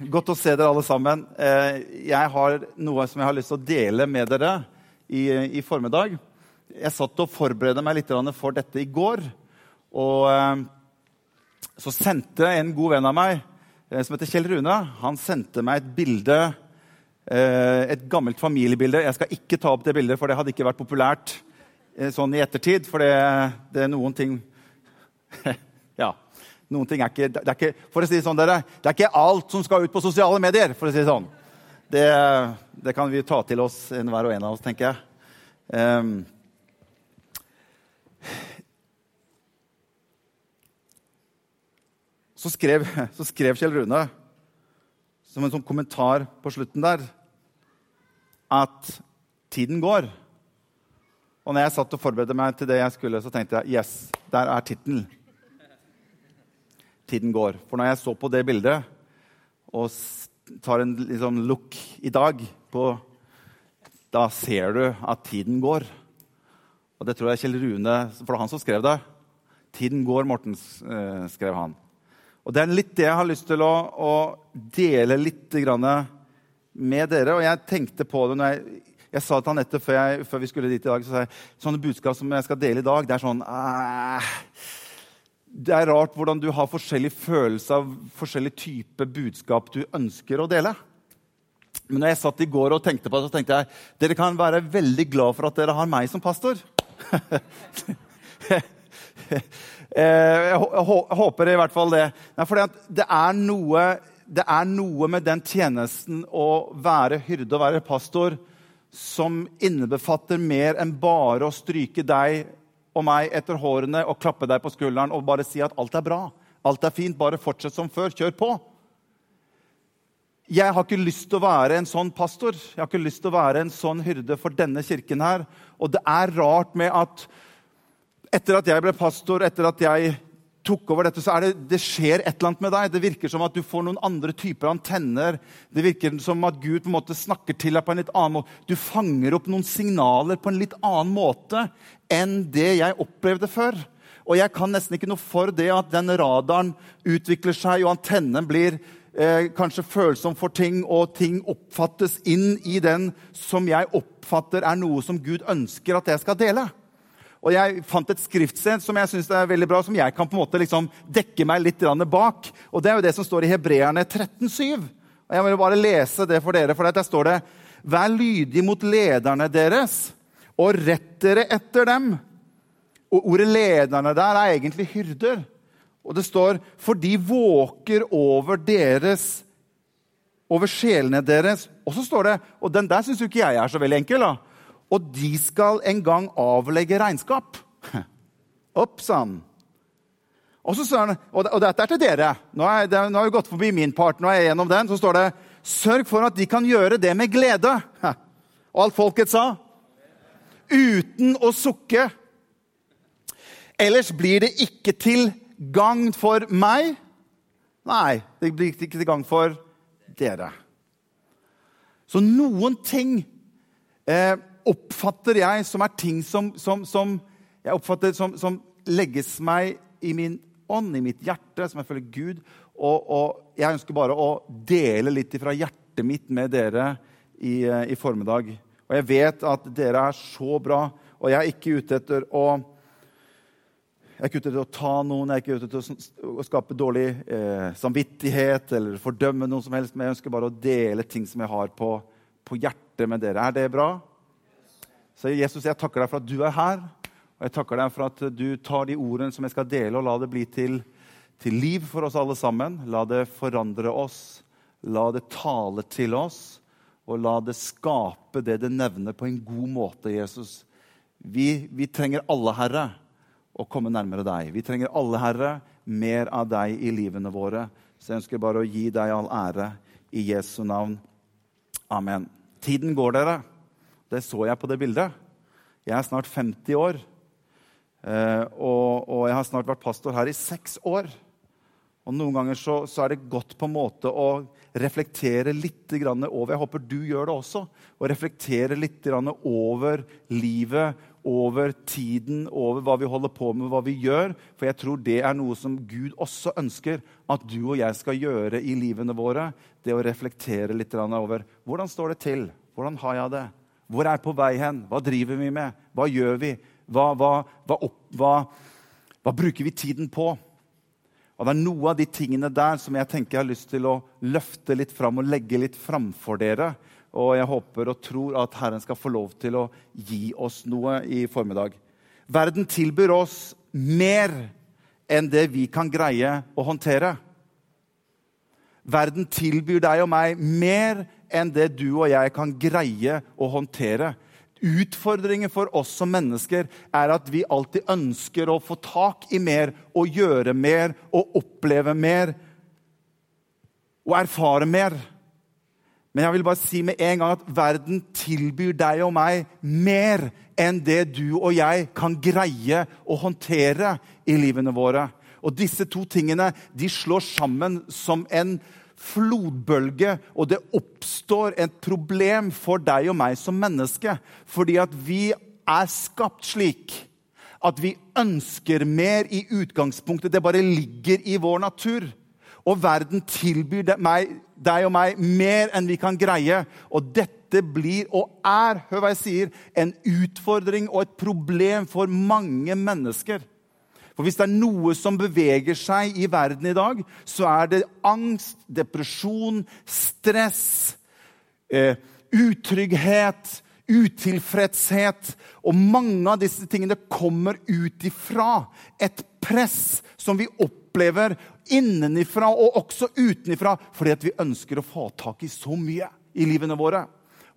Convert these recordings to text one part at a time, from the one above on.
Godt å se dere alle sammen. Eh, jeg har noe som jeg har lyst til å dele med dere i, i formiddag. Jeg satt og forberedte meg litt for dette i går. Og eh, så sendte en god venn av meg, eh, som heter Kjell Rune, han sendte meg et bilde. Et gammelt familiebilde. Jeg skal ikke ta opp det bildet, for det hadde ikke vært populært sånn i ettertid. For det, det er noen ting. Noen ting er ikke, det er ikke for å si det sånn, dere, det er ikke alt som skal ut på sosiale medier. for å si Det sånn. Det, det kan vi ta til oss, hver og en av oss, tenker jeg. Um, så, skrev, så skrev Kjell Rune som en sånn kommentar på slutten der at tiden går. Og når jeg satt og forberedte meg til det jeg skulle, så tenkte jeg yes, der er tittelen tiden går. For når jeg så på det bildet og tar en liksom, look i dag på Da ser du at tiden går. Og det tror jeg Kjell Rune For det var han som skrev det. 'Tiden går', Morten, eh, skrev han. Og Det er litt det jeg har lyst til å, å dele litt med dere. Og jeg tenkte på det når jeg, jeg sa til Anette før, før vi skulle dit i dag, så sa jeg sånne budskap som jeg skal dele i dag, det er sånn øh, det er rart hvordan du har forskjellig følelse av forskjellig type budskap du ønsker å dele. Men når jeg satt i går og tenkte på det, så tenkte jeg dere kan være veldig glad for at dere har meg som pastor. Eh, jeg håper i hvert fall det. for det er, noe, det er noe med den tjenesten å være hyrde og være pastor som innebefatter mer enn bare å stryke deg og meg etter hårene og klappe deg på skulderen og bare si at alt er bra. Alt er fint, bare fortsett som før. Kjør på. Jeg har ikke lyst til å være en sånn pastor. Jeg har ikke lyst til å være en sånn hyrde for denne kirken her. Og det er rart med at etter at jeg ble pastor, etter at jeg tok over dette, så er det, det skjer et eller annet med deg. Det virker som at du får noen andre typer antenner. Det virker som at Gud på en måte snakker til deg på en litt annen måte. Du fanger opp noen signaler på en litt annen måte enn det jeg opplevde før. Og jeg kan nesten ikke noe for det at den radaren utvikler seg, og antennen blir eh, kanskje følsom for ting, og ting oppfattes inn i den som jeg oppfatter er noe som Gud ønsker at jeg skal dele. Og jeg fant et skriftsted som jeg synes er veldig bra, som jeg kan på en måte liksom dekke meg litt bak. Og Det er jo det som står i Hebreerne 13,7. Og Jeg vil bare lese det for dere, for der står det Vær lydige mot lederne deres, og rett dere etter dem. Og Ordet 'lederne' der er egentlig hyrder. Og det står 'for de våker over deres' over sjelene deres. Og så står det, og den der syns ikke jeg er så veldig enkel. da, og de skal en gang avlegge regnskap. Opp sann. Og, så står han, og, dette er til dere. Er, nå har jeg gått forbi min part. nå er jeg gjennom den, Så står det Sørg for at de kan gjøre det med glede. Og alt folket sa. Uten å sukke. Ellers blir det ikke til gagn for meg. Nei, det blir ikke til gagn for dere. Så noen ting eh, oppfatter jeg som er ting som, som, som jeg oppfatter som, som, legges meg i min ånd, i mitt hjerte, som jeg føler Gud. Og, og jeg ønsker bare å dele litt fra hjertet mitt med dere i, i, formiddag. Og jeg vet at dere er så bra, og jeg er ikke ute etter å jeg er ikke ute etter å ta noen, jeg er ikke ute etter å skape dårlig eh, samvittighet eller fordømme noen som helst, men jeg ønsker bare å dele ting som jeg har på, på hjertet med dere. Er det bra? Så Jesus, jeg takker deg for at du er her. Og jeg takker deg for at du tar de ordene som jeg skal dele, og la det bli til, til liv for oss alle sammen. La det forandre oss. La det tale til oss. Og la det skape det det nevner, på en god måte, Jesus. Vi, vi trenger alle, Herre, å komme nærmere deg. Vi trenger alle, Herre, mer av deg i livene våre. Så jeg ønsker bare å gi deg all ære i Jesu navn. Amen. Tiden går, dere. Det så jeg på det bildet. Jeg er snart 50 år. Eh, og, og, jeg har snart vært pastor her i seks år. Og Noen ganger så, så er det godt på en måte å reflektere litt over Jeg håper du gjør det også. Å reflektere litt over livet over tiden, over hva vi holder på med, hva vi gjør. For jeg tror det er noe som Gud også ønsker at du og jeg skal gjøre i livene våre. Det å reflektere litt over hvordan står det til? Hvordan har jeg det? Hvor er jeg på vei hen? Hva driver vi med? Hva gjør vi? Hva, hva, hva, hva bruker vi tiden på? Og Det er noe av de tingene der som jeg tenker jeg har lyst til å løfte litt fram og legge litt framfor dere. Og jeg håper og tror at Herren skal få lov til å gi oss noe i formiddag. Verden tilbyr oss mer enn det vi kan greie å håndtere. Verden tilbyr deg og meg mer enn det du og jeg kan greie å håndtere. Utfordringen for oss som mennesker er at vi alltid ønsker å få tak i mer og gjøre mer og oppleve mer og erfare mer. Men jeg vil bare si med en gang at verden tilbyr deg og meg mer enn det du og jeg kan greie å håndtere i livene våre. Og disse to tingene de slår sammen som en flodbølge, og det oppstår et problem for deg og meg som menneske. Fordi at vi er skapt slik at vi ønsker mer i utgangspunktet. Det bare ligger i vår natur. Og verden tilbyr deg, og meg mer enn vi kan greie. Og dette blir og er hør hva jeg sier, en utfordring og et problem for mange mennesker. For hvis det er noe som beveger seg i verden i dag, så er det angst, depresjon, stress, eh, utrygghet, utilfredshet. Og mange av disse tingene kommer ut ifra et press som vi opplever innenifra og også utenifra fordi at vi ønsker å få tak i så mye i livene våre.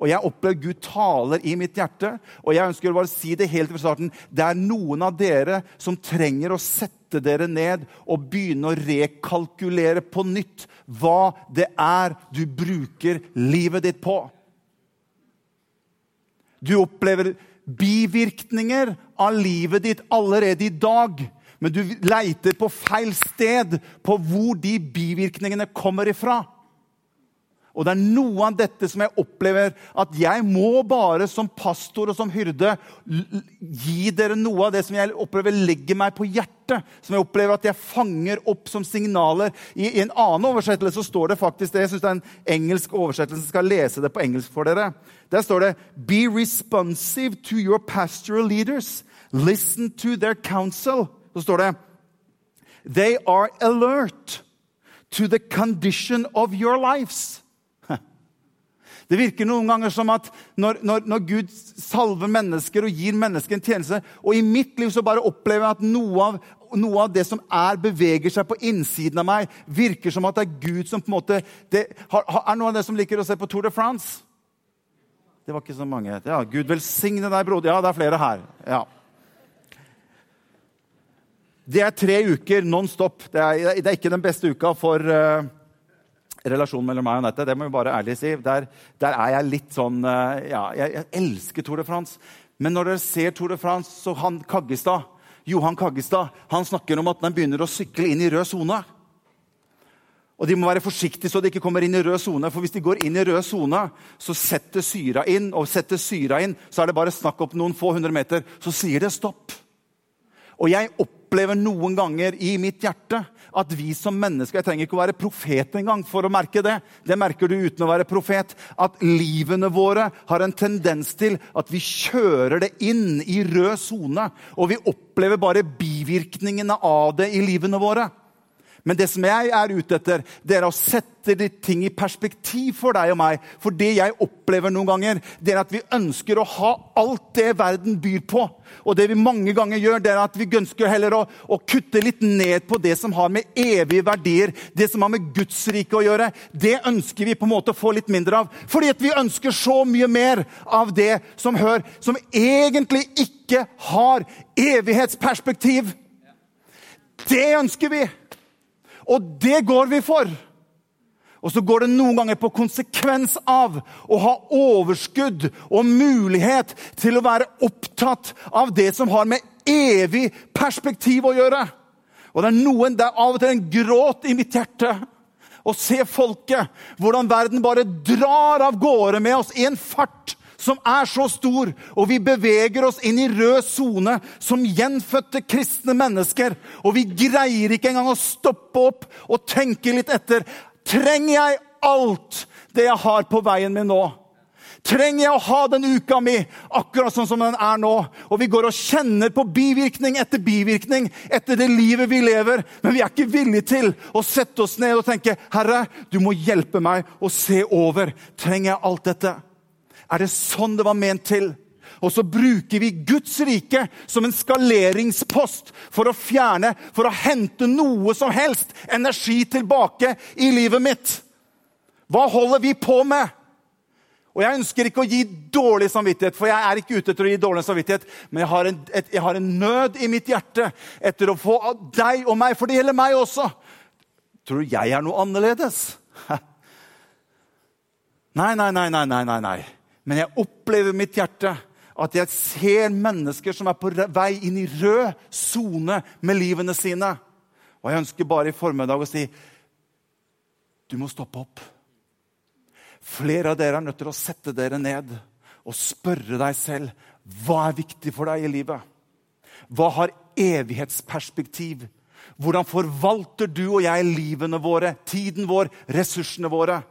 Og jeg opplever Gud taler i mitt hjerte. Og jeg ønsker bare å si det helt fra starten. Det er noen av dere som trenger å sette dere ned og begynne å rekalkulere på nytt hva det er du bruker livet ditt på. Du opplever bivirkninger av livet ditt allerede i dag. Men du leiter på feil sted på hvor de bivirkningene kommer ifra. Og det er noe av dette som jeg opplever at jeg må bare som pastor og som hyrde gi dere noe av det som jeg opplever legger meg på hjertet. Som jeg opplever at jeg fanger opp som signaler. I, i en annen oversettelse står det faktisk det. Jeg synes det er en engelsk oversettelse. Jeg skal lese det på engelsk for dere. Der står det Be responsive to your pastoral leaders. Listen to their counsel. Så står det They are alert to the condition of your lives. Det virker noen ganger som at når, når, når, Gud salver mennesker og gir mennesker en tjeneste Og i mitt liv så bare opplever jeg at noe av, noe av det som er, beveger seg på innsiden av meg, virker som at det er Gud som på en måte det, har, Er noen av dere som liker å se på Tour de France? Det var ikke så mange. Ja, Gud velsigne deg, broder. Ja, det er flere her. Ja. Det er tre uker non stop. Det er, det er ikke den beste uka for uh, relasjonen mellom meg og Anette, det må vi bare ærlig si, der, der, er jeg litt sånn eh, Ja, jeg, jeg, elsker Tour de France. Men når dere ser Tour de France, så han Kaggestad, Johan Kaggestad han snakker om at han begynner å sykle inn i rød sone. Og De må være forsiktige så de ikke kommer inn i rød sone. For hvis de går inn i rød sone, så setter syra inn, og setter syra inn, så er det bare snakk opp noen få hundre meter. Så sier det stopp. Og jeg opplever noen ganger i mitt hjerte at vi som mennesker Jeg trenger ikke å være profet engang for å merke det. Det merker du uten å være profet. At livene våre har en tendens til at vi kjører det inn i rød sone. Og vi opplever bare bivirkningene av det i livene våre. Men det som jeg er ute etter, det er å sette de ting i perspektiv for deg og meg. For det jeg opplever noen ganger, det er at vi ønsker å ha alt det verden byr på. Og det vi mange ganger gjør, det er at vi ønsker heller å, å kutte litt ned på det som har med evige verdier, det som har med Guds rike å gjøre. Det ønsker vi på en måte å få litt mindre av. Fordi at vi ønsker så mye mer av det som hør, som egentlig ikke har evighetsperspektiv. Det ønsker vi! Og det går vi for. Og så går det noen ganger på konsekvens av å ha overskudd og mulighet til å være opptatt av det som har med evig perspektiv å gjøre. Og det er noen, det er av og til en gråt i mitt hjerte å se folket, hvordan verden bare drar av gårde med oss i en fart som er så stor, og vi beveger oss inn i rød sone som gjenfødte kristne mennesker, og vi greier ikke engang å stoppe opp og tenke litt etter. Trenger jeg alt det jeg har på veien min nå? Trenger jeg å ha den uka mi akkurat sånn som den er nå? Og vi går og kjenner på bivirkning etter bivirkning etter det livet vi lever, men vi er ikke villige til å sette oss ned og tenke Herre, du må hjelpe meg å se over. Trenger jeg alt dette? Er det sånn det var ment til? Og så bruker vi Guds rike som en skaleringspost for å fjerne, for å hente noe som helst energi tilbake i livet mitt. Hva holder vi på med? Og Jeg ønsker ikke å gi dårlig samvittighet, for jeg er ikke ute etter å gi dårlig samvittighet, men jeg har, en, et, jeg har en nød i mitt hjerte etter å få deg og meg, for det gjelder meg også. Tror du jeg er noe annerledes? Nei, nei, nei, nei, nei, nei. Men jeg opplever i mitt hjerte at jeg ser mennesker som er på vei inn i rød sone med livene sine. Og jeg ønsker bare i formiddag å si du må stoppe opp. Flere av dere er nødt til å sette dere ned og spørre deg selv hva er viktig for deg i livet. Hva har evighetsperspektiv? Hvordan forvalter du og jeg livene våre, tiden vår, ressursene våre?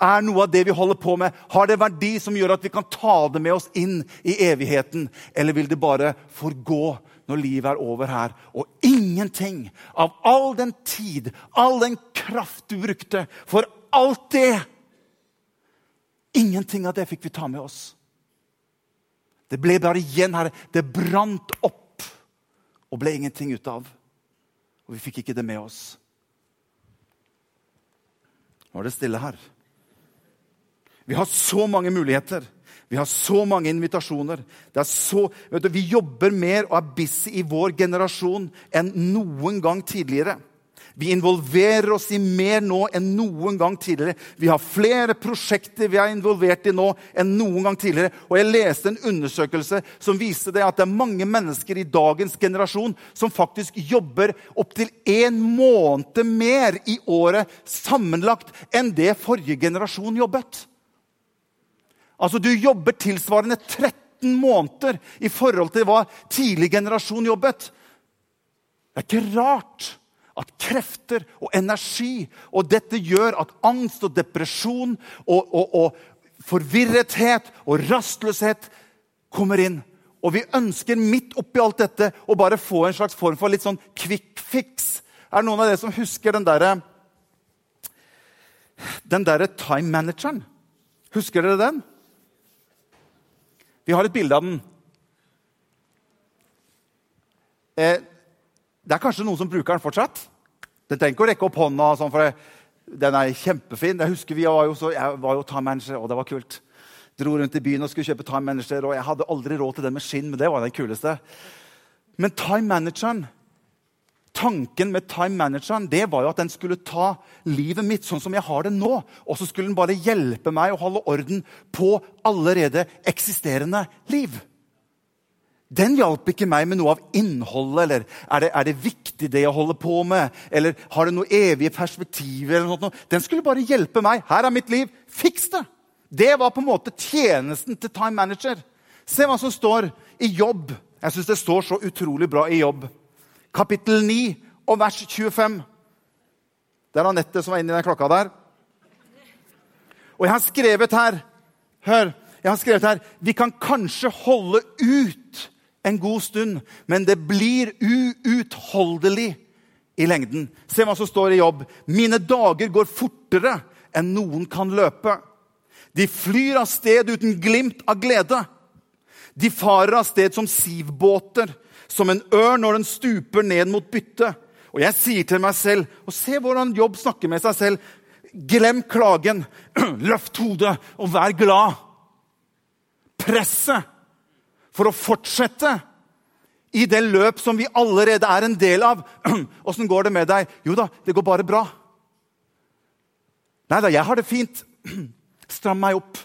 Er noe av det vi holder på med, har det verdi som gjør at vi kan ta det med oss inn i evigheten? Eller vil det bare forgå når livet er over her? Og ingenting av all den tid, all den kraft du brukte for alt det Ingenting av det fikk vi ta med oss. Det ble bare igjen her. Det brant opp og ble ingenting ut av. Og vi fikk ikke det med oss. Nå er det stille her. Vi har så mange muligheter. Vi har så mange invitasjoner. Så, du, vi jobber mer og er busy i vår generasjon enn noen gang tidligere. Vi involverer oss i mer nå enn noen gang tidligere. Vi har flere prosjekter vi er involvert i nå enn noen gang tidligere. Og Jeg leste en undersøkelse som viste det at det er mange mennesker i dagens generasjon som faktisk jobber opptil én måned mer i året sammenlagt enn det forrige generasjon jobbet. Altså, Du jobber tilsvarende 13 måneder i forhold til hva tidlig generasjon jobbet. Det er ikke rart at krefter og energi Og dette gjør at angst og depresjon og, og, og forvirrethet og rastløshet kommer inn. Og vi ønsker midt oppi alt dette å bare få en slags form for litt sånn quick fix. Er det noen av dere som husker den derre den der time manageren? Husker dere den? Vi har et bilde av den. Eh, det er kanskje noen som bruker den fortsatt. Den trenger ikke å rekke opp hånda, sånn, for den er kjempefin. Jeg husker vi var jo, så, jeg var jo time manager, og det var kult. Dro rundt i byen og skulle kjøpe time manager, og jeg hadde aldri råd til den med skinn. men det var den kuleste. Men time manageren, tanken med time manageren det var jo at den skulle ta livet mitt sånn som jeg har det nå. Og så skulle den bare hjelpe meg å holde orden på allerede eksisterende liv. Den hjalp ikke meg med noe av innholdet. eller er det, er det, viktig, det jeg holder på med? Eller har det noe evige perspektiver? eller noe? Den skulle bare hjelpe meg. Her er mitt liv. Fiks det! Det var på en måte tjenesten til Time Manager. Se hva som står i Jobb. Jeg syns det står så utrolig bra i Jobb. Kapittel 9 og vers 25. Det er Anette som var inne i den klokka der. Og jeg har skrevet her Hør. Jeg har skrevet her Vi kan kanskje holde ut en god stund, men det blir uutholdelig i lengden. Se hva som står i jobb. Mine dager går fortere enn noen kan løpe. De flyr av sted uten glimt av glede. De farer av sted som sivbåter, som en ørn når den stuper ned mot byttet. Og jeg sier til meg selv, og se hvordan Jobb snakker med seg selv Glem klagen, løft hodet og vær glad. Presset for å fortsette i det løp som vi allerede er en del av. Åssen går det med deg? Jo da, det går bare bra. Nei da, jeg har det fint. Stram meg opp.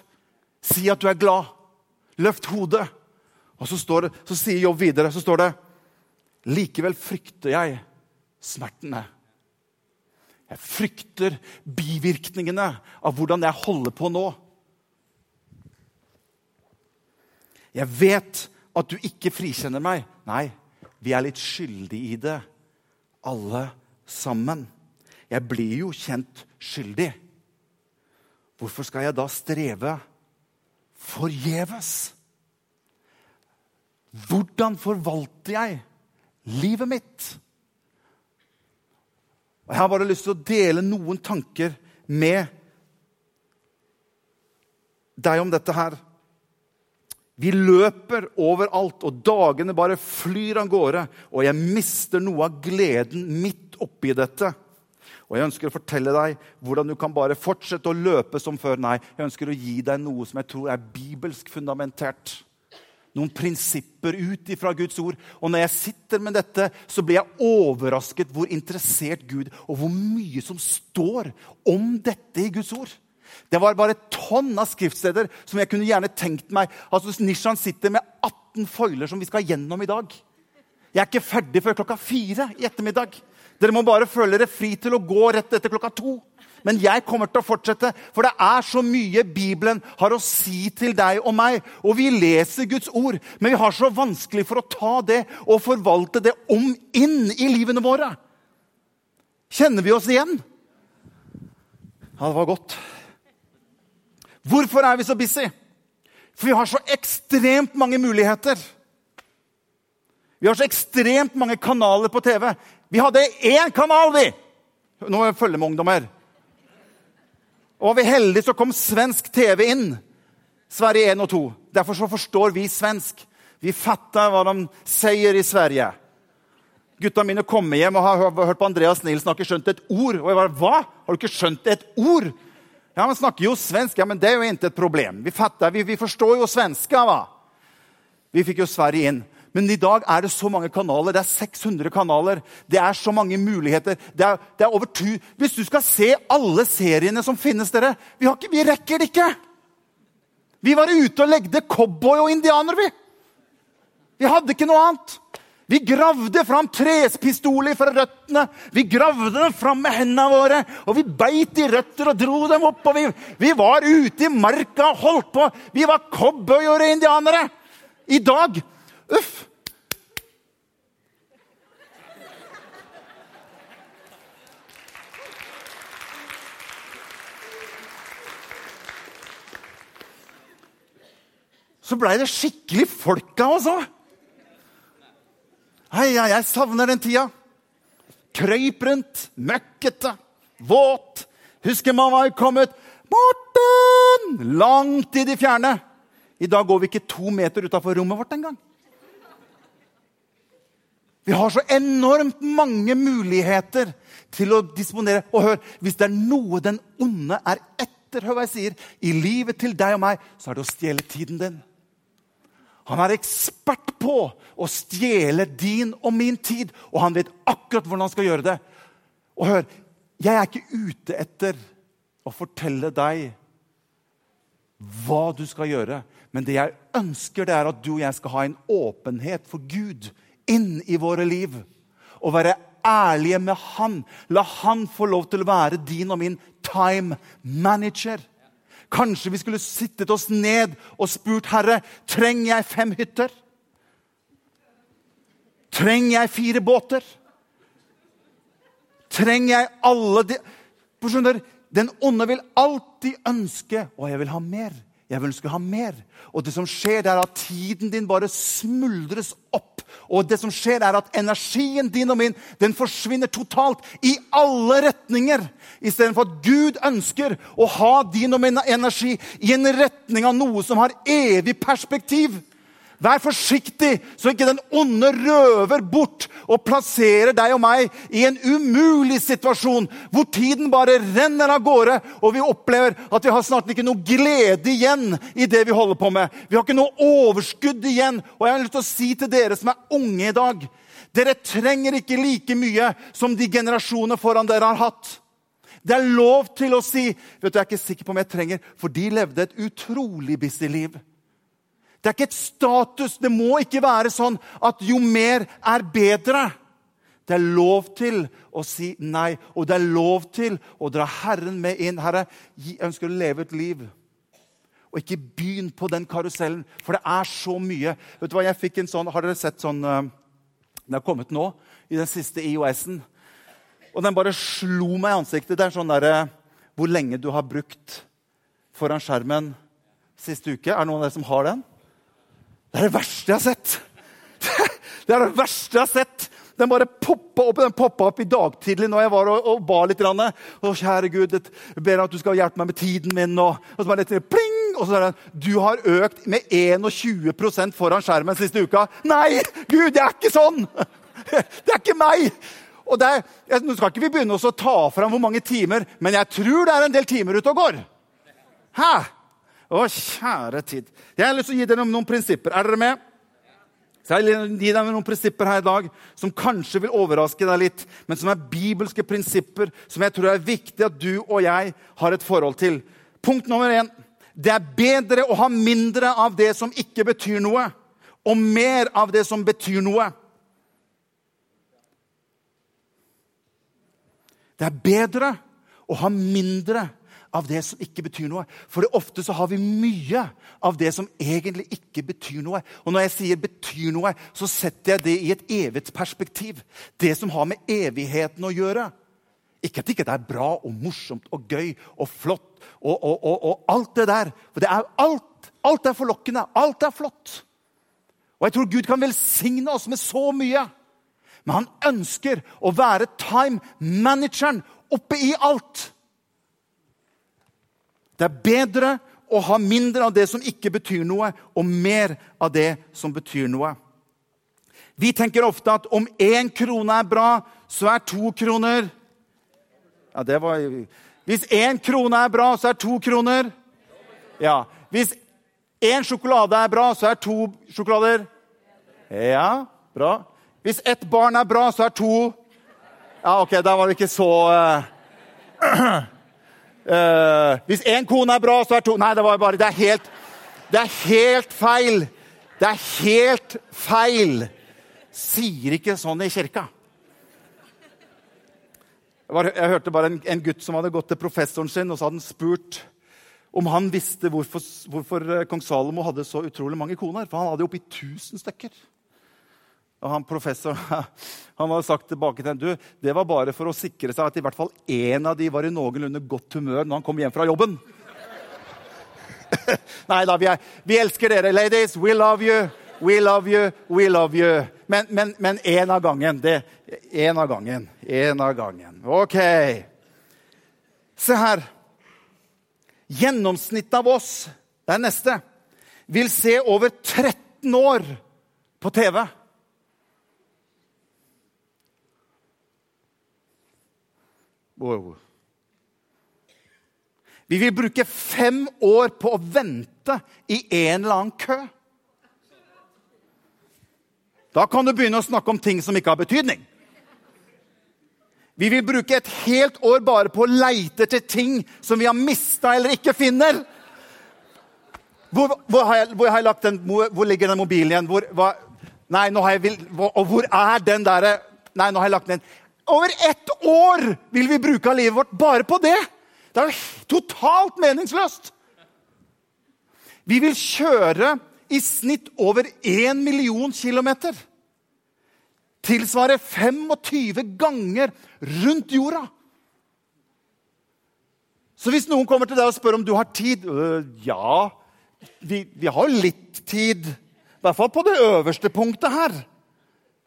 Si at du er glad. Løft hodet. Og så, det, så sier Jobb videre så står det, Likevel frykter jeg smertene. Jeg frykter bivirkningene av hvordan jeg holder på nå. Jeg vet at du ikke frikjenner meg. Nei, vi er litt skyldige i det, alle sammen. Jeg blir jo kjent skyldig. Hvorfor skal jeg da streve forgjeves? Hvordan forvalter jeg livet mitt? Og Jeg har bare lyst til å dele noen tanker med deg om dette her. Vi løper overalt, og dagene bare flyr av gårde. Og jeg mister noe av gleden midt oppi dette. Og jeg ønsker å fortelle deg hvordan du kan bare fortsette å løpe som før. Nei, jeg ønsker å gi deg noe som jeg tror er bibelsk fundamentert. Noen prinsipper ut ifra Guds ord. Og når jeg sitter med dette, så blir jeg overrasket hvor interessert Gud og hvor mye som står om dette i Guds ord. Det var bare et tonn av skriftsteder som jeg kunne gjerne tenkt meg. Altså, Nishan sitter med 18 foiler som vi skal gjennom i dag. Jeg er ikke ferdig før klokka fire i ettermiddag. Dere må bare føle dere fri til å gå rett etter klokka to. Men jeg kommer til å fortsette, for det er så mye Bibelen har å si til deg og meg. Og vi leser Guds ord, men vi har så vanskelig for å ta det og forvalte det om inn i livene våre. Kjenner vi oss igjen? Ja, det var godt. Hvorfor er vi så busy? For vi har så ekstremt mange muligheter. Vi har så ekstremt mange kanaler på TV. Vi hadde én kanal, vi! Nå må jeg følge med ungdommer. Og var vi heldige, så kom svensk TV inn. Sverige 1 og 2. Derfor så forstår vi svensk. Vi fatter hva de sier i Sverige. Gutta mine kommer hjem og har hørt på Andreas Nilsen har ikke skjønt et ord. Og jeg bare, Hva? Har du ikke skjønt et ord? Ja, men snakker jo svensk. Ja, men det er jo ikke et problem. Vi fatter, vi, vi forstår jo svenska. va? Vi fikk jo Sverige inn. Men i dag er det så mange kanaler. Det er 600 kanaler. Det er så mange muligheter. Det er, det er over tu. Hvis du skal se alle seriene som finnes, dere Vi, ikke, vi rekker det ikke! Vi var ute og legde cowboy og indianer, vi. Vi hadde ikke noe annet. Vi gravde fram trespistoler fra røttene. Vi gravde dem fram med hendene våre. Og vi beit i røtter og dro dem opp. og Vi, vi var ute i marka og holdt på. Vi var cowboyer og indianere. I dag Uff! Så blei det skikkelig folk av oss òg. Hei, jeg savner den tida. Krøyp rundt, møkkete, våt. Husker mamma var kommet. 'Morten!' Langt i de fjerne. I dag går vi ikke to meter utafor rommet vårt engang. Vi har så enormt mange muligheter til å disponere. Og hør, hvis det er noe den onde er etter, hør hva jeg sier, i livet til deg og meg, så er det å stjele tiden din. Han er ekspert på å stjele din og min tid, og han vet akkurat hvordan han skal gjøre det. Og hør, jeg er ikke ute etter å fortelle deg hva du skal gjøre. Men det jeg ønsker, det er at du og jeg skal ha en åpenhet for Gud inn i våre liv. Og være ærlige med Han. La Han få lov til å være din og min time manager. Kanskje vi skulle sittet oss ned og spurt Herre, trenger jeg fem hytter? Trenger jeg fire båter? Trenger jeg alle de Skjønner, Den onde vil alltid ønske Og jeg vil ha mer. Jeg vil ønske å ha mer. Og det som skjer, det er at tiden din bare smuldres opp. Og det som skjer, er at energien din og min den forsvinner totalt i alle retninger. Istedenfor at Gud ønsker å ha din og min energi i en retning av noe som har evig perspektiv. Vær forsiktig så ikke den onde røver bort og plasserer deg og meg i en umulig situasjon hvor tiden bare renner av gårde, og vi opplever at vi har snart ikke noe glede igjen i det vi holder på med. Vi har ikke noe overskudd igjen. Og jeg har lyst til å si til dere som er unge i dag Dere trenger ikke like mye som de generasjonene foran dere har hatt. Det er lov til å si vet du, Jeg er ikke sikker på om jeg trenger, for de levde et utrolig busy liv. Det er ikke et status. Det må ikke være sånn at jo mer er bedre. Det er lov til å si nei, og det er lov til å dra Herren med inn. Herre, jeg ønsker å leve et liv. Og ikke begynn på den karusellen, for det er så mye. Vet du hva, jeg fikk en sånn, Har dere sett sånn uh, Den har kommet nå, i den siste IOS-en. Og den bare slo meg i ansiktet. Det er sånn derre Hvor lenge du har brukt foran skjermen siste uke. Er det noen av dere som har den? Det er det verste jeg har sett! Det er det verste jeg har sett! Den bare poppa opp den poppa opp i dag tidlig når jeg var og, og ba litt. Å, kjære Gud, jeg ber at du skal hjelpe meg med tiden min. Og, og så bare litt, pling! Og så er det, Du har økt med 21% foran skjermen siste uka. Nei! Gud, det er ikke sånn! Det er ikke meg! Og er, Nå skal ikke vi begynne å ta fram hvor mange timer, men jeg tror det er en del timer ute og går. Hæ? Å, kjære tid. Jeg har lyst til å gi dere noen prinsipper. Er dere med? Så jeg vil gi deg noen prinsipper her i dag som kanskje vil overraske deg litt, men som er bibelske prinsipper som jeg tror er viktig at du og jeg har et forhold til. Punkt nummer én. Det er bedre å ha mindre av det som ikke betyr noe, og mer av det som betyr noe. Det er bedre å ha mindre av det som ikke betyr noe. For ofte så har vi mye av det som egentlig ikke betyr noe. Og når jeg sier 'betyr noe', så setter jeg det i et evighetsperspektiv. Det som har med evigheten å gjøre. Ikke at ikke det er bra og morsomt og gøy og flott og, og, og, og alt det der. For det er alt, alt er forlokkende. Alt er flott. Og jeg tror Gud kan velsigne oss med så mye. Men han ønsker å være time manageren oppe i alt. Det er bedre å ha mindre av det som ikke betyr noe, og mer av det som betyr noe. Vi tenker ofte at om én krone er bra, så er to kroner Ja, det var Hvis én krone er bra, så er to kroner Ja. Hvis én sjokolade er bra, så er to sjokolader Ja, bra. Hvis ett barn er bra, så er to Ja, OK, da var det ikke så uh, Uh, hvis én kone er bra, så er to Nei, det var bare Det er helt, det er helt feil. Det er helt feil. Sier ikke sånn i kirka. Jeg, var, jeg hørte bare en, en, gutt som hadde gått til professoren sin og så hadde han spurt om han visste hvorfor, hvorfor eh, kong Salomo hadde så utrolig mange koner. For han hadde jo oppi 1000 stykker. Og han professoren han hadde sagt tilbake til henne du, det var bare for å sikre seg at i hvert fall én av de var i noenlunde godt humør når han kom hjem fra jobben. Nei da, vi, vi, elsker dere, ladies. We love you. We love you. We love you. Men én av gangen. Én av gangen. Én av gangen. OK. Se her. Gjennomsnittet av oss, det er neste, vil se over 13 år på TV. Wow. Vi vil bruke fem år på å vente i en eller annen kø. Da kan du begynne å snakke om ting som ikke har betydning. Vi vil bruke et helt år bare på å leite etter ting som vi har mista eller ikke finner. Hvor, hvor, har jeg, hvor, har jeg, lagt den, hvor, ligger den mobilen igjen? Hvor, hva, nei, nå har jeg, og hvor er den derre Nei, nå har jeg lagt den over ett år vil vi bruke av livet vårt bare på det! Det er totalt meningsløst! Vi vil kjøre i snitt over 1 million kilometer. Tilsvarer 25 ganger rundt jorda. Så hvis noen kommer til deg og spør om du har tid øh, Ja, vi, vi har litt tid. I hvert fall på det øverste punktet her.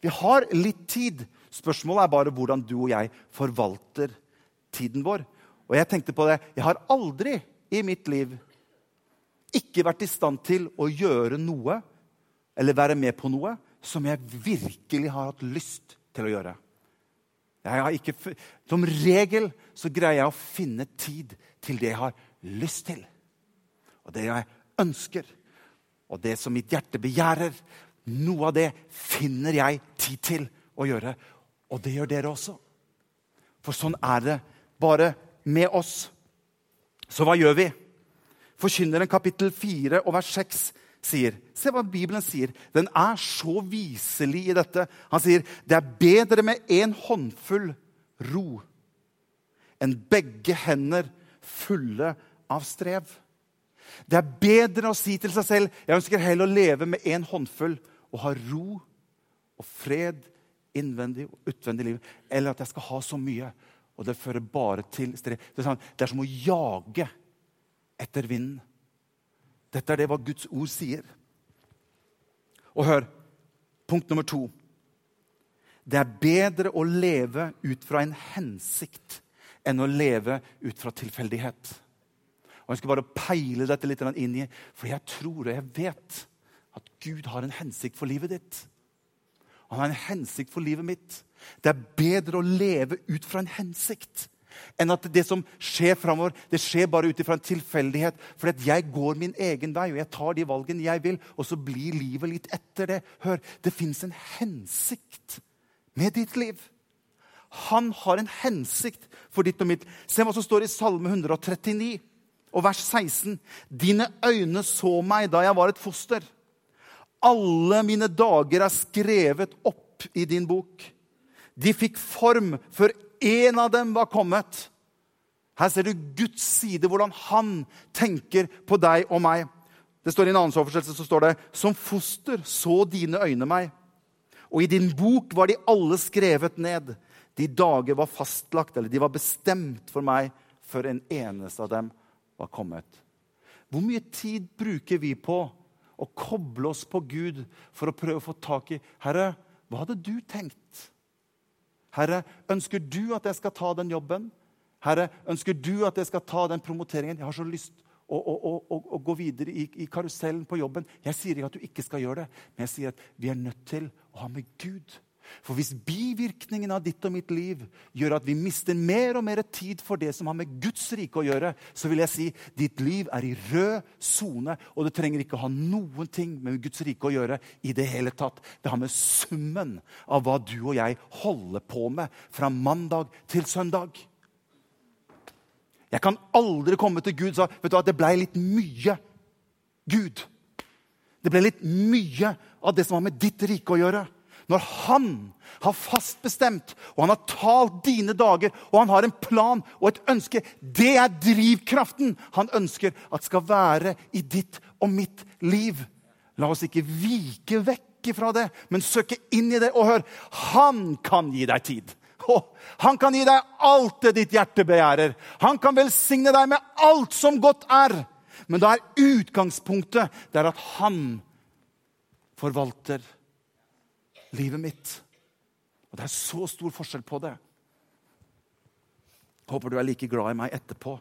Vi har litt tid. Spørsmålet er bare hvordan du og jeg forvalter tiden vår. Og jeg tenkte på det. Jeg har aldri i mitt liv ikke vært i stand til å gjøre noe eller være med på noe som jeg virkelig har hatt lyst til å gjøre. Ikke, som regel så greier jeg å finne tid til det jeg har lyst til. Og det jeg ønsker, og det som mitt hjerte begjærer. Noe av det finner jeg tid til å gjøre. Og det gjør dere også. For sånn er det bare med oss. Så hva gjør vi? Forkynneren kapittel 4 og vers 6 sier Se hva Bibelen sier. Den er så viselig i dette. Han sier det er bedre med en håndfull ro enn begge hender fulle av strev. Det er bedre å si til seg selv jeg ønsker heller å leve med en håndfull og ha ro og fred innvendig og utvendig liv, eller at jeg skal ha så mye, og det fører bare til strev. Det, sånn, det er som å jage etter vinden. Dette er det hva Guds ord sier. Og hør, punkt nummer to. Det er bedre å leve ut fra en hensikt enn å leve ut fra tilfeldighet. Og Jeg skal bare peile dette litt inn i, for jeg tror og jeg vet at Gud har en hensikt for livet ditt. Han har en hensikt for livet mitt. Det er bedre å leve ut fra en hensikt enn at det som skjer framover, det skjer bare ut fra en tilfeldighet. For jeg går min egen vei, og jeg tar de valgene jeg vil, og så blir livet litt etter det. Hør, det fins en hensikt med ditt liv. Han har en hensikt for ditt og mitt. Se hva som står i Salme 139 og vers 16. Dine øyne så meg da jeg var et foster. Alle mine dager er skrevet opp i din bok. De fikk form før en av dem var kommet. Her ser du Guds side, hvordan han tenker på deg og meg. Det står I en annen oversettelse så står det Som foster så dine øyne meg. Og i din bok var de alle skrevet ned. De dager var fastlagt, eller de var bestemt for meg før en eneste av dem var kommet. Hvor mye tid bruker vi på å koble oss på Gud for å prøve å få tak i Herre, hva hadde du tenkt? Herre, ønsker du at jeg skal ta den jobben? Herre, ønsker du at jeg skal ta den promoteringen? Jeg har så lyst å, å, å, å gå videre i, i, karusellen på jobben. Jeg sier ikke at du ikke skal gjøre det, men jeg sier at vi er nødt til å ha med Gud for hvis bivirkningen av ditt og mitt liv gjør at vi mister mer og mer tid for det som har med Guds rike å gjøre, så vil jeg si ditt liv er i rød sone, og det trenger ikke å ha noen ting med Guds rike å gjøre i det hele tatt. Det har med summen av hva du og jeg holder på med fra mandag til søndag. Jeg kan aldri komme til Gud og si vet du hva, det ble litt mye Gud. Det ble litt mye av det som har med ditt rike å gjøre. Når han har fast bestemt, og han har talt dine dager, og han har en plan og et ønske Det er drivkraften han ønsker at skal være i ditt og mitt liv. La oss ikke vike vekk fra det, men søke inn i det. Og hør, han kan gi deg tid. Han kan gi deg alt det ditt hjerte begjærer. Han kan velsigne deg med alt som godt er. Men da er utgangspunktet det er at han forvalter livet mitt. Og Det er så stor forskjell på det. Håper du er like glad i meg etterpå.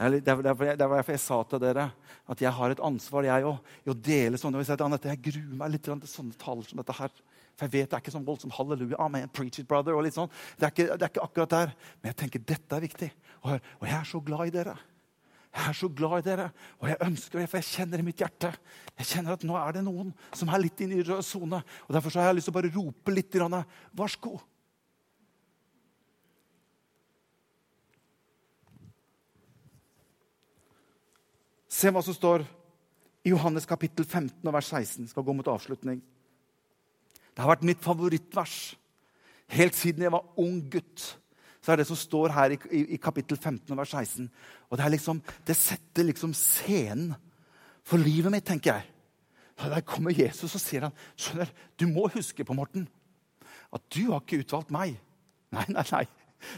Det er derfor jeg sa til dere at jeg har et ansvar jeg òg, i å dele sånne. Jeg, gruer meg litt til sånne taler som dette her. For jeg vet det er ikke sånn voldsomt halleluja, amen, preach it, brother, og litt sånn. Det er, ikke, det er ikke akkurat der. Men jeg tenker dette er viktig. Og, og jeg er så glad i dere. Jeg er så glad i dere, og jeg ønsker det, for jeg kjenner i mitt hjerte Jeg kjenner at nå er det noen som er litt inne i rød sone. Og derfor har jeg lyst til å bare rope litt. grann, varsko. Se hva som står i Johannes kapittel 15 og vers 16. Jeg skal gå mot avslutning. Det har vært mitt favorittvers helt siden jeg var ung gutt så er det som står her i, i, i kapittel 15 vers 16. Og det, liksom, det setter liksom scenen for livet mitt, tenker jeg. Og Der kommer Jesus og sier han, skjønner, du må huske på, Morten, at du har ikke utvalgt meg. Nei, nei, nei.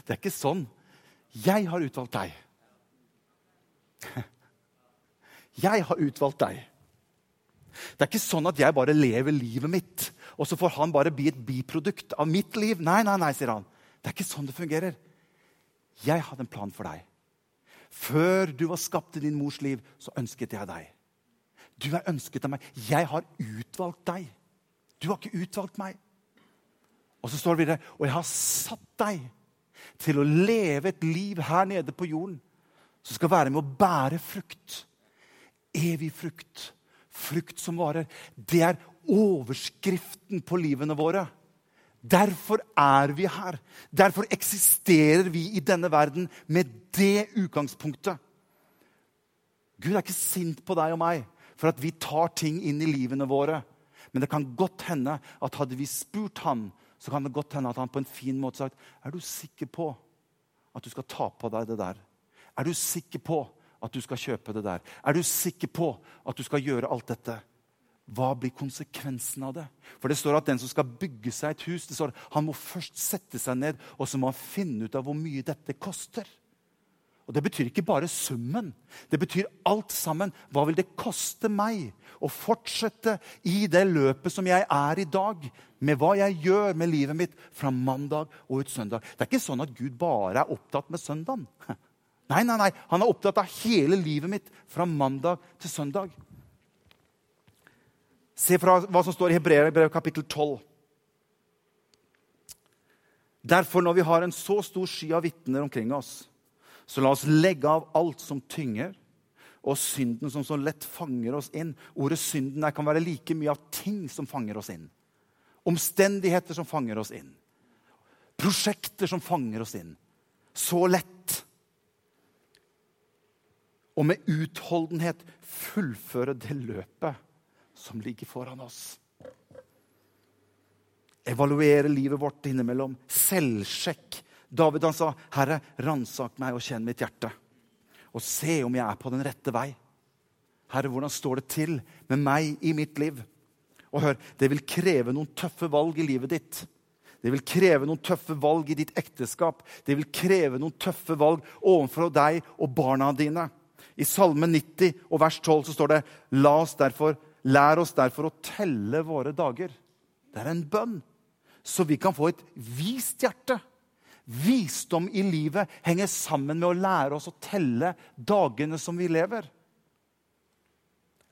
Det er ikke sånn. Jeg har utvalgt deg. Jeg har utvalgt deg. Det er ikke sånn at jeg bare lever livet mitt, og så får han bare bli et biprodukt av mitt liv. Nei, nei, nei, sier han. Det er ikke sånn det fungerer. Jeg hadde en plan for deg. Før du var skapt i din mors liv, så ønsket jeg deg. Du er ønsket av meg. Jeg har utvalgt deg. Du har ikke utvalgt meg. Og så står det videre Og jeg har satt deg til å leve et liv her nede på jorden som skal være med å bære frukt. Evig frukt. Frukt som varer. Det er overskriften på livene våre. Derfor er vi her. Derfor eksisterer vi i denne verden med det utgangspunktet. Gud er ikke sint på deg og meg for at vi tar ting inn i livene våre. Men det kan godt hende at hadde vi spurt ham, så kan det godt hende at han på en fin måte sagt Er du sikker på at du skal ta på deg det der? Er du sikker på at du skal kjøpe det der? Er du sikker på at du skal gjøre alt dette? Hva blir konsekvensen av det? For det står at den som skal bygge seg et hus, det står, han må først sette seg ned og så må han finne ut av hvor mye dette koster. Og Det betyr ikke bare summen. Det betyr alt sammen. Hva vil det koste meg å fortsette i det løpet som jeg er i dag? Med hva jeg gjør med livet mitt fra mandag og ut søndag. Det er ikke sånn at Gud bare er opptatt med søndagen. Nei, nei, nei. Han er opptatt av hele livet mitt fra mandag til søndag. Se fra hva som står i Hebreerbrevet kapittel 12. Derfor, når vi har en så stor sky av vitner omkring oss, så la oss legge av alt som tynger, og synden som så lett fanger oss inn. Ordet synden kan være like mye av ting som fanger oss inn. Omstendigheter som fanger oss inn. Prosjekter som fanger oss inn. Så lett. Og med utholdenhet fullføre det løpet som ligger foran oss. Evaluere livet vårt innimellom. Selvsjekk. David han sa, 'Herre, ransak meg og kjenn mitt hjerte.' 'Og se om jeg er på den rette vei.' Herre, hvordan står det til med meg i mitt liv? Og hør, det vil kreve noen tøffe valg i livet ditt. Det vil kreve noen tøffe valg i ditt ekteskap. Det vil kreve noen tøffe valg overfor deg og barna dine. I Salme 90 og vers 12 så står det La oss derfor Lær oss derfor å telle våre dager. Det er en bønn, så vi kan få et vist hjerte. Visdom i livet henger sammen med å lære oss å telle dagene som vi lever.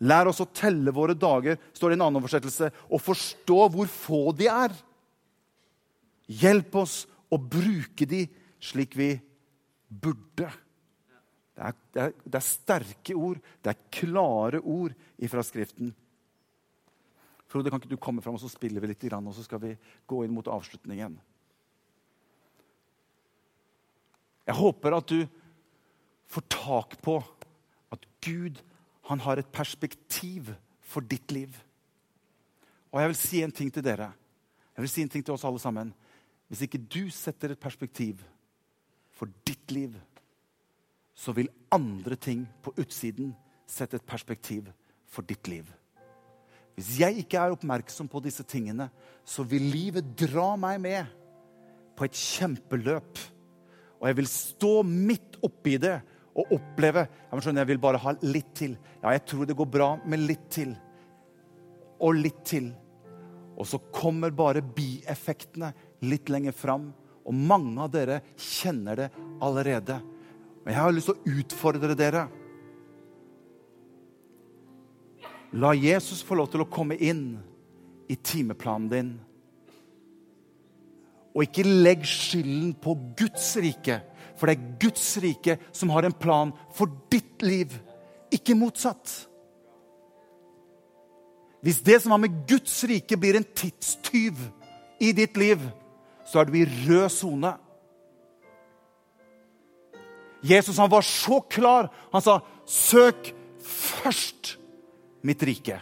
Lær oss å telle våre dager, står det i en annen oversettelse, og forstå hvor få de er. Hjelp oss å bruke de slik vi burde. Det er, det, er, det er, sterke ord, det er klare ord fra Skriften. Frode, kan ikke du komme fram og så spiller vi litt, og så skal vi gå inn mot avslutningen? Jeg håper at du får tak på at Gud han har et perspektiv for ditt liv. Og jeg vil si en ting til dere. Jeg vil si en ting til oss alle sammen. Hvis ikke du setter et perspektiv for ditt liv, så vil andre ting på utsiden sette et perspektiv for ditt liv. Hvis jeg ikke er oppmerksom på disse tingene, så vil livet dra meg med på et kjempeløp. Og jeg vil stå midt oppi det og oppleve jeg, skjønne, jeg vil bare ha litt til. Ja, jeg tror det går bra med litt til. Og litt til. Og så kommer bare bieffektene litt lenger fram. Og mange av dere kjenner det allerede. Men jeg har lyst til å utfordre dere. La Jesus få lov til å komme inn i timeplanen din. Og ikke legg skylden på Guds rike, for det er Guds rike som har en plan for ditt liv, ikke motsatt. Hvis det som har med Guds rike, blir en tidstyv i ditt liv, så er du i rød sone. Jesus han var så klar. Han sa, 'Søk først mitt rike.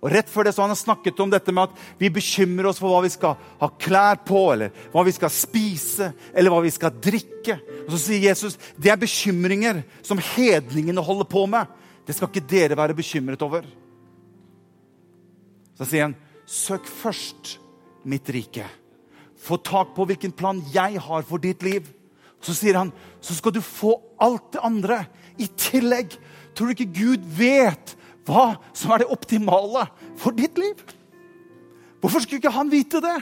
Og Rett før det så han har snakket om dette med at vi bekymrer oss for hva vi skal ha klær på, eller hva vi skal spise, eller hva vi skal drikke. Og Så sier Jesus det er bekymringer som hedningene holder på med. Det skal ikke dere være bekymret over. Så sier han, søk først mitt rike. Få tak på hvilken plan jeg har for ditt liv. Så sier han, så skal du få alt det andre i tillegg. Tror du ikke Gud vet hva som er det optimale for ditt liv? Hvorfor skulle ikke han vite det?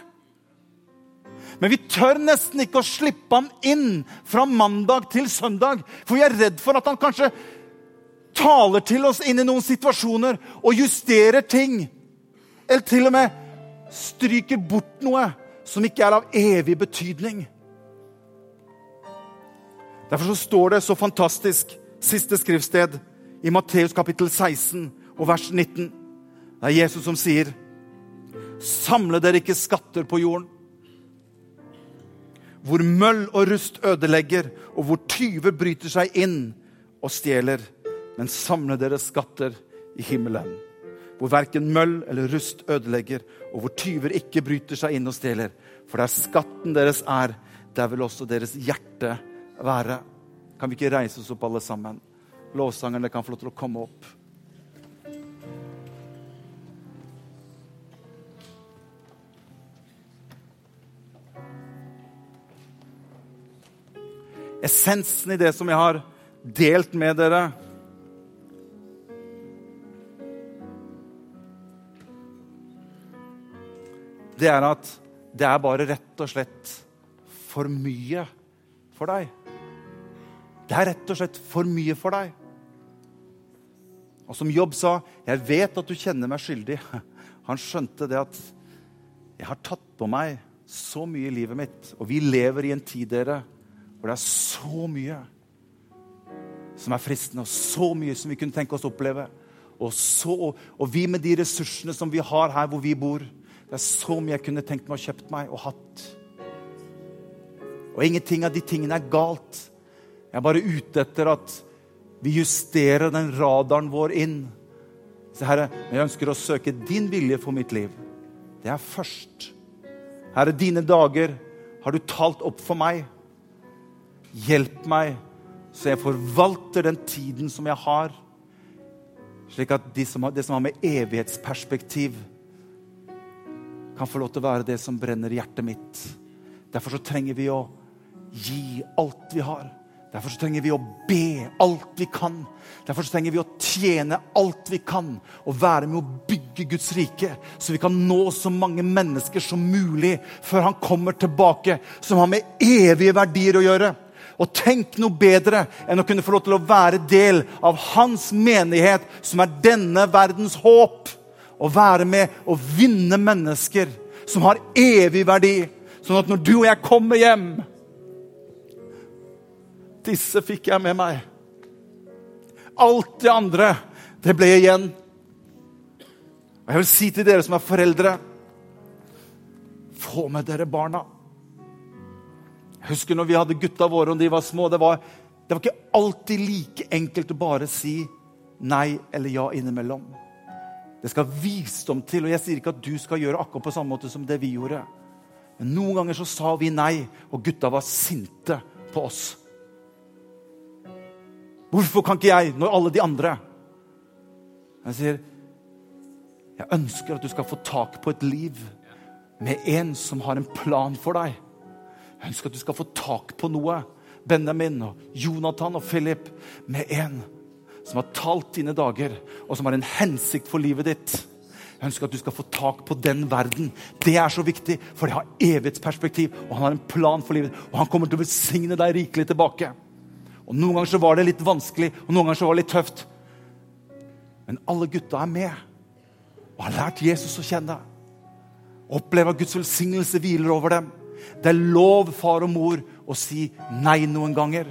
Men vi tør nesten ikke å slippe ham inn fra mandag til søndag. For vi er redd for at han kanskje taler til oss inn i noen situasjoner og justerer ting. Eller til og med stryker bort noe som ikke er av evig betydning. Derfor så står det så fantastisk, siste skriftsted, i Matteus kapittel 16 og vers 19. Det er Jesus som sier, 'Samle dere ikke skatter på jorden', hvor møll og rust ødelegger, og hvor tyver bryter seg inn og stjeler. Men samle dere skatter i himmelen, hvor verken møll eller rust ødelegger, og hvor tyver ikke bryter seg inn og stjeler. For der skatten deres er, der vil også deres hjerte være. Kan vi ikke reise oss opp, alle sammen? Lovsangerne kan få lov til å komme opp. Essensen i det som jeg har delt med dere Det er at det er bare rett og slett for mye for deg. Det er rett og slett for mye for deg. Og som Jobb sa, 'Jeg vet at du kjenner meg skyldig'. Han skjønte det at 'jeg har tatt på meg så mye i livet mitt', og vi lever i en tid dere, hvor det er så mye som er fristende, og så mye som vi kunne tenke oss å oppleve. Og, så, og vi med de ressursene som vi har her hvor vi bor, det er så mye jeg kunne tenkt meg å kjøpt meg og hatt. Og ingenting av de tingene er galt. Jeg er bare ute etter at vi justerer den radaren vår inn. Se, Herre, jeg ønsker å søke din vilje for mitt liv. Det er først. Herre, dine dager har du talt opp for meg. Hjelp meg så jeg forvalter den tiden som jeg har, slik at de som har, det som har med evighetsperspektiv, kan få lov til å være det som brenner hjertet mitt. Derfor så trenger vi å gi alt vi har. Derfor så trenger vi å be alt vi kan. Derfor så trenger vi å tjene alt vi kan og være med å bygge Guds rike, så vi kan nå så mange mennesker som mulig før han kommer tilbake, som har med evige verdier å gjøre. Og tenk noe bedre enn å kunne få lov til å være del av hans menighet, som er denne verdens håp. Å være med og vinne mennesker som har evig verdi. Sånn at når du og jeg kommer hjem Disse fikk jeg med meg. Alt det andre, det ble igjen. Og jeg vil si til dere som er foreldre Få med dere barna. Jeg husker når vi hadde gutta våre og de var små. Det var, det var ikke alltid like enkelt å bare si nei eller ja innimellom. Det skal visdom til. og Jeg sier ikke at du skal gjøre akkurat på samme måte som det vi gjorde. Men noen ganger så sa vi nei, og gutta var sinte på oss. Hvorfor kan ikke jeg, når alle de andre Jeg sier, jeg ønsker at du skal få tak på et liv med en som har en plan for deg. Jeg ønsker at du skal få tak på noe. Benjamin og Jonathan og Philip med en som har talt dine dager, og som har en hensikt for livet ditt. Jeg ønsker at du skal få tak på den verden. Det er så viktig, for det har evighetsperspektiv. Og han har en plan for livet, og han kommer til å besigne deg rikelig tilbake. Og Noen ganger så var det litt vanskelig, og noen ganger så var det litt tøft. Men alle gutta er med og har lært Jesus å kjenne. Opplever at Guds velsignelse hviler over dem. Det er lov, far og mor, å si nei noen ganger.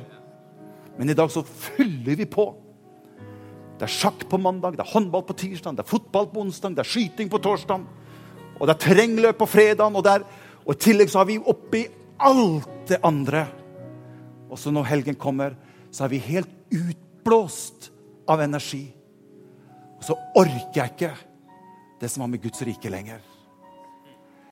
Men i dag så fyller vi på. Det er sjakk på mandag, det er håndball på tirsdag, det er fotball på onsdag, det er skyting på torsdag. Og det er terrengløp på fredag, og, og, i tillegg så har vi oppi alt det andre. Og så når helgen kommer, så er vi helt utblåst av energi. Og så orker jeg ikke det som har med Guds rike lenger.